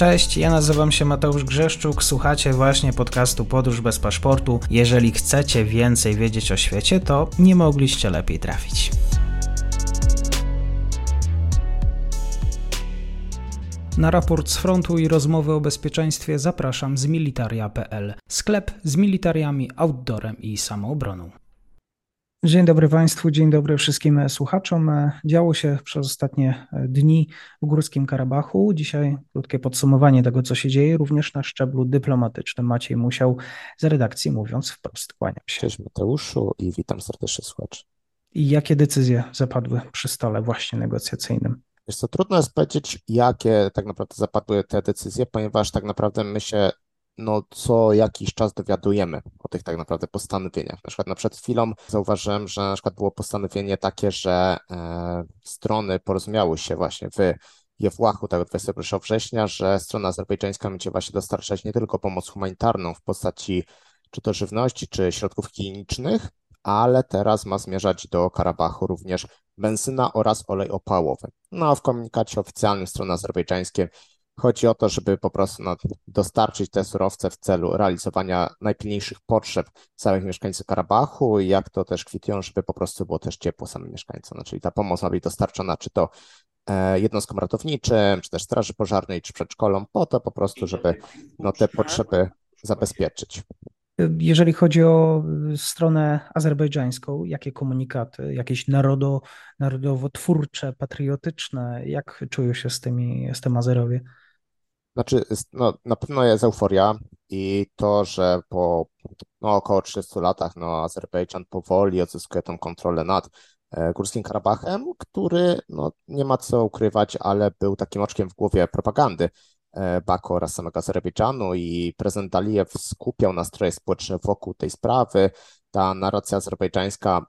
Cześć, ja nazywam się Mateusz Grzeszczuk, słuchacie właśnie podcastu Podróż bez paszportu. Jeżeli chcecie więcej wiedzieć o świecie, to nie mogliście lepiej trafić. Na raport z frontu i rozmowy o bezpieczeństwie zapraszam z militaria.pl, sklep z militariami, outdoorem i samoobroną. Dzień dobry Państwu, dzień dobry wszystkim słuchaczom. Działo się przez ostatnie dni w Górskim Karabachu. Dzisiaj krótkie podsumowanie tego, co się dzieje, również na szczeblu dyplomatycznym. Maciej Musiał z redakcji mówiąc wprost. Kłaniam się. Cześć Mateuszu i witam serdecznie słuchaczy. I jakie decyzje zapadły przy stole właśnie negocjacyjnym? Wiesz co, trudno jest powiedzieć, jakie tak naprawdę zapadły te decyzje, ponieważ tak naprawdę my się no, co jakiś czas dowiadujemy o tych tak naprawdę postanowieniach. Na przykład na przed chwilą zauważyłem, że na przykład było postanowienie takie, że e, strony porozumiały się właśnie w Jewłachu tego 21 września, że strona azerbejdżańska będzie właśnie dostarczać nie tylko pomoc humanitarną w postaci czy to żywności, czy środków klinicznych, ale teraz ma zmierzać do Karabachu również benzyna oraz olej opałowy. No, w komunikacie oficjalnym strony azerbejdżańskiej chodzi o to, żeby po prostu no, dostarczyć te surowce w celu realizowania najpilniejszych potrzeb całych mieszkańców Karabachu jak to też kwitują, żeby po prostu było też ciepło samym mieszkańcom. No, czyli ta pomoc ma być dostarczona czy to e, jednostkom ratowniczym, czy też straży pożarnej, czy przedszkolom, po to po prostu, żeby no, te potrzeby zabezpieczyć. Jeżeli chodzi o stronę azerbejdżańską, jakie komunikaty, jakieś narodo, narodowo-twórcze, patriotyczne, jak czują się z, tymi, z tym Azerowie? Znaczy, no, na pewno jest euforia i to, że po no, około 30 latach no, Azerbejdżan powoli odzyskuje tą kontrolę nad e, Górskim Karabachem, który no, nie ma co ukrywać, ale był takim oczkiem w głowie propagandy E, Baku oraz samego Azerbejdżanu i prezydent Alijew skupiał nastroje społeczne wokół tej sprawy. Ta narracja azerbejdżańska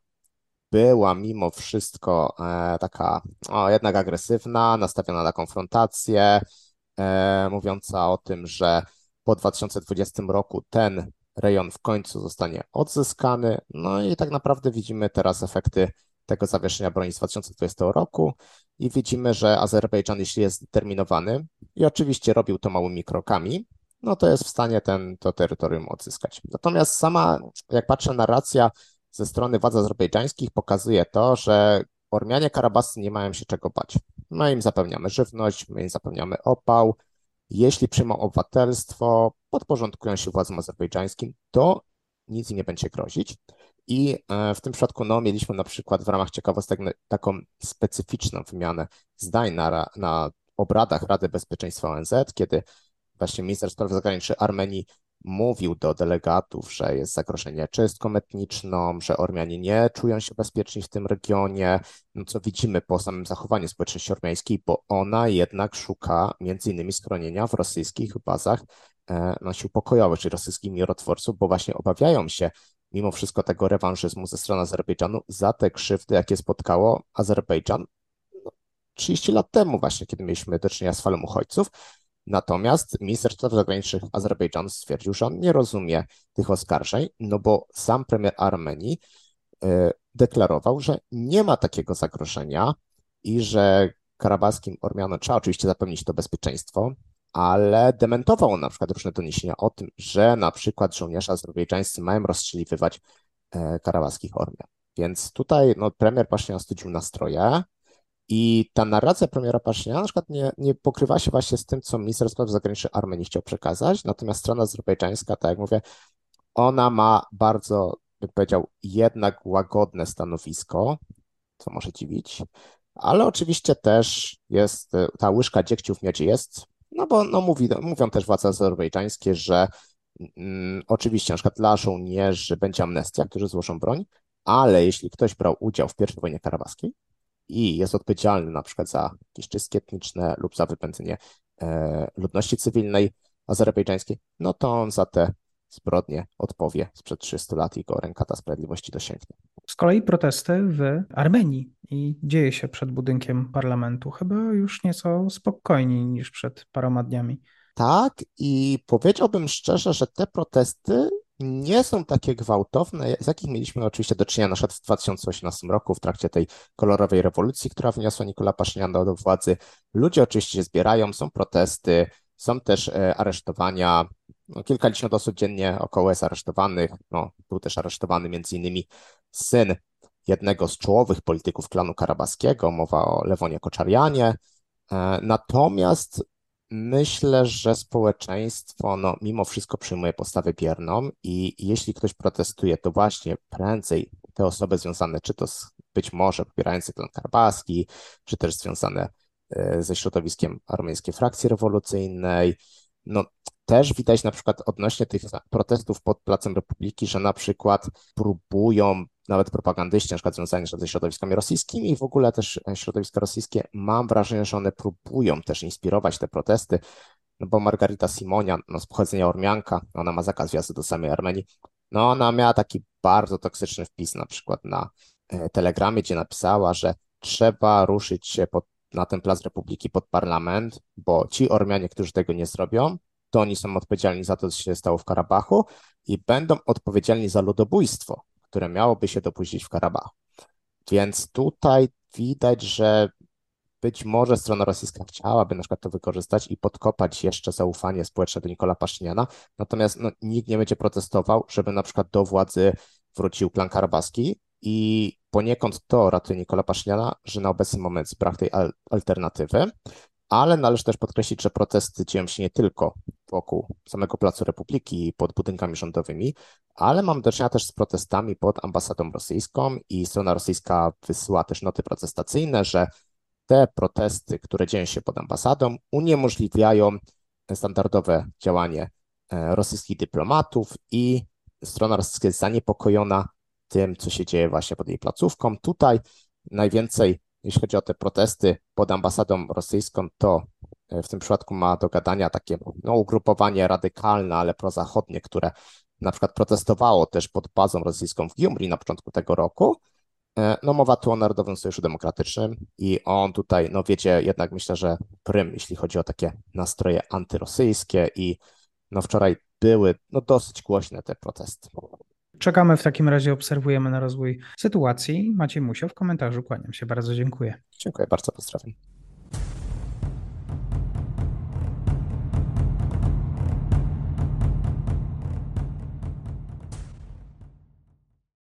była mimo wszystko e, taka o, jednak agresywna, nastawiona na konfrontację, mówiąca o tym, że po 2020 roku ten rejon w końcu zostanie odzyskany. No i tak naprawdę widzimy teraz efekty tego zawieszenia broni z 2020 roku i widzimy, że Azerbejdżan, jeśli jest zdeterminowany i oczywiście robił to małymi krokami, no to jest w stanie ten, to terytorium odzyskać. Natomiast sama, jak patrzę, narracja ze strony władz azerbejdżańskich pokazuje to, że Ormianie Karabasy nie mają się czego bać. My im zapewniamy żywność, my im zapewniamy opał. Jeśli przyjmą obywatelstwo, podporządkują się władzom azerbejdżańskim, to nic im nie będzie grozić. I e, w tym przypadku no, mieliśmy na przykład w ramach ciekawostek taką specyficzną wymianę zdań na, na obradach Rady Bezpieczeństwa ONZ, kiedy właśnie minister spraw zagranicznych Armenii mówił do delegatów, że jest zagrożenie czystką etniczną, że Ormianie nie czują się bezpieczni w tym regionie, no co widzimy po samym zachowaniu społeczności ormiańskiej, bo ona jednak szuka między innymi schronienia w rosyjskich bazach e, no, sił pokojowych, czyli rosyjskich mirotworców, bo właśnie obawiają się mimo wszystko tego rewanżyzmu ze strony Azerbejdżanu za te krzywdy, jakie spotkało Azerbejdżan 30 no, lat temu właśnie, kiedy mieliśmy do czynienia z falą uchodźców. Natomiast minister spraw zagranicznych Azerbejdżanu stwierdził, że on nie rozumie tych oskarżeń, no bo sam premier Armenii y, deklarował, że nie ma takiego zagrożenia i że karabaskim Ormianom trzeba oczywiście zapewnić to bezpieczeństwo, ale dementował na przykład różne doniesienia o tym, że na przykład żołnierze azerbejdżańscy mają rozstrzeliwywać e, karawaskich Ormian. Więc tutaj no, premier Paszynian studził nastroje i ta narracja premiera Paszyniana na przykład nie, nie pokrywa się właśnie z tym, co minister spraw zagranicznych Armenii chciał przekazać, natomiast strona azerbejdżańska, tak jak mówię, ona ma bardzo, bym powiedział, jednak łagodne stanowisko, co może dziwić, ale oczywiście też jest, ta łyżka dziegciu w miodzie jest, no bo no, mówi, mówią też władze azerbejdżańskie, że mm, oczywiście na przykład dla żołnierzy będzie amnestia, którzy złożą broń, ale jeśli ktoś brał udział w I wojnie karabaskiej i jest odpowiedzialny na przykład za jakieś czystki etniczne lub za wypędzenie e, ludności cywilnej azerbejdżańskiej, no to on za te zbrodnie odpowie sprzed 300 lat i go rękata sprawiedliwości dosięgnie. Z kolei protesty w Armenii i dzieje się przed budynkiem parlamentu, chyba już nieco spokojniej niż przed paroma dniami. Tak, i powiedziałbym szczerze, że te protesty nie są takie gwałtowne, z jakich mieliśmy oczywiście do czynienia na przykład w 2018 roku w trakcie tej kolorowej rewolucji, która wniosła Nikola Paszynian do władzy. Ludzie oczywiście się zbierają, są protesty, Są też aresztowania, no, kilkadziesiąt osób dziennie około jest aresztowanych. No, był też aresztowany między innymi syn jednego z czołowych polityków klanu karabaskiego, mowa o Lewonie Koczarianie. Natomiast Myślę, że społeczeństwo no, mimo wszystko przyjmuje postawę bierną i jeśli ktoś protestuje, to właśnie prędzej te osoby związane, czy to z, być może popierające klan karbaski, czy też związane e, ze środowiskiem armeńskiej frakcji rewolucyjnej, no też widać na przykład odnośnie tych protestów pod Placem Republiki, że na przykład próbują nawet propagandyści, na przykład związani ze środowiskami rosyjskimi i w ogóle też e, środowiska rosyjskie, mam wrażenie, że one próbują też inspirować te protesty, no bo Margarita Simonia, no z pochodzenia Ormianka, ona ma zakaz wjazdu do samej Armenii, no ona miała taki bardzo toksyczny wpis na przykład na e, Telegramie, gdzie napisała, że trzeba ruszyć się pod, na ten Plac Republiki pod parlament, bo ci Ormianie, którzy tego nie zrobią, to oni są odpowiedzialni za to, co się stało w Karabachu i będą odpowiedzialni za ludobójstwo, które miałoby się dopuścić w Karabachu. Więc tutaj widać, że być może strona rosyjska chciałaby na przykład to wykorzystać i podkopać jeszcze zaufanie społeczne do Nikola Paszyniana, natomiast no, nikt nie będzie protestował, żeby na przykład do władzy wrócił klan karabaski i poniekąd to ratuje Nikola Paszyniana, że na obecny moment brak tej al alternatywy, ale należy też podkreślić, że protesty dzieją się nie tylko wokół samego Placu Republiki i pod budynkami rządowymi, ale mam do czynienia też z protestami pod ambasadą rosyjską i strona rosyjska wysyła też noty protestacyjne, że te protesty, które dzieją się pod ambasadą, uniemożliwiają standardowe działanie e, rosyjskich dyplomatów i strona rosyjska jest zaniepokojona tym, co się dzieje właśnie pod jej placówką. Tutaj najwięcej jeśli chodzi o te protesty pod ambasadą rosyjską, to e, w tym przypadku ma do gadania takie no, ugrupowanie radykalne, ale prozachodnie, które na przykład protestowało też pod bazą rosyjską w Giumri na początku tego roku. E, no mowa tu o Narodowym Sojuszu Demokratycznym i on tutaj, no wiecie, jednak myślę, że prym, jeśli chodzi o takie nastroje antyrosyjskie i no wczoraj były no dosyć głośne te protesty. Czekamy w takim razie, obserwujemy na rozwój sytuacji. Maciej Musio w komentarzu, kłaniam się, bardzo dziękuję. Dziękuję bardzo, pozdrawiam.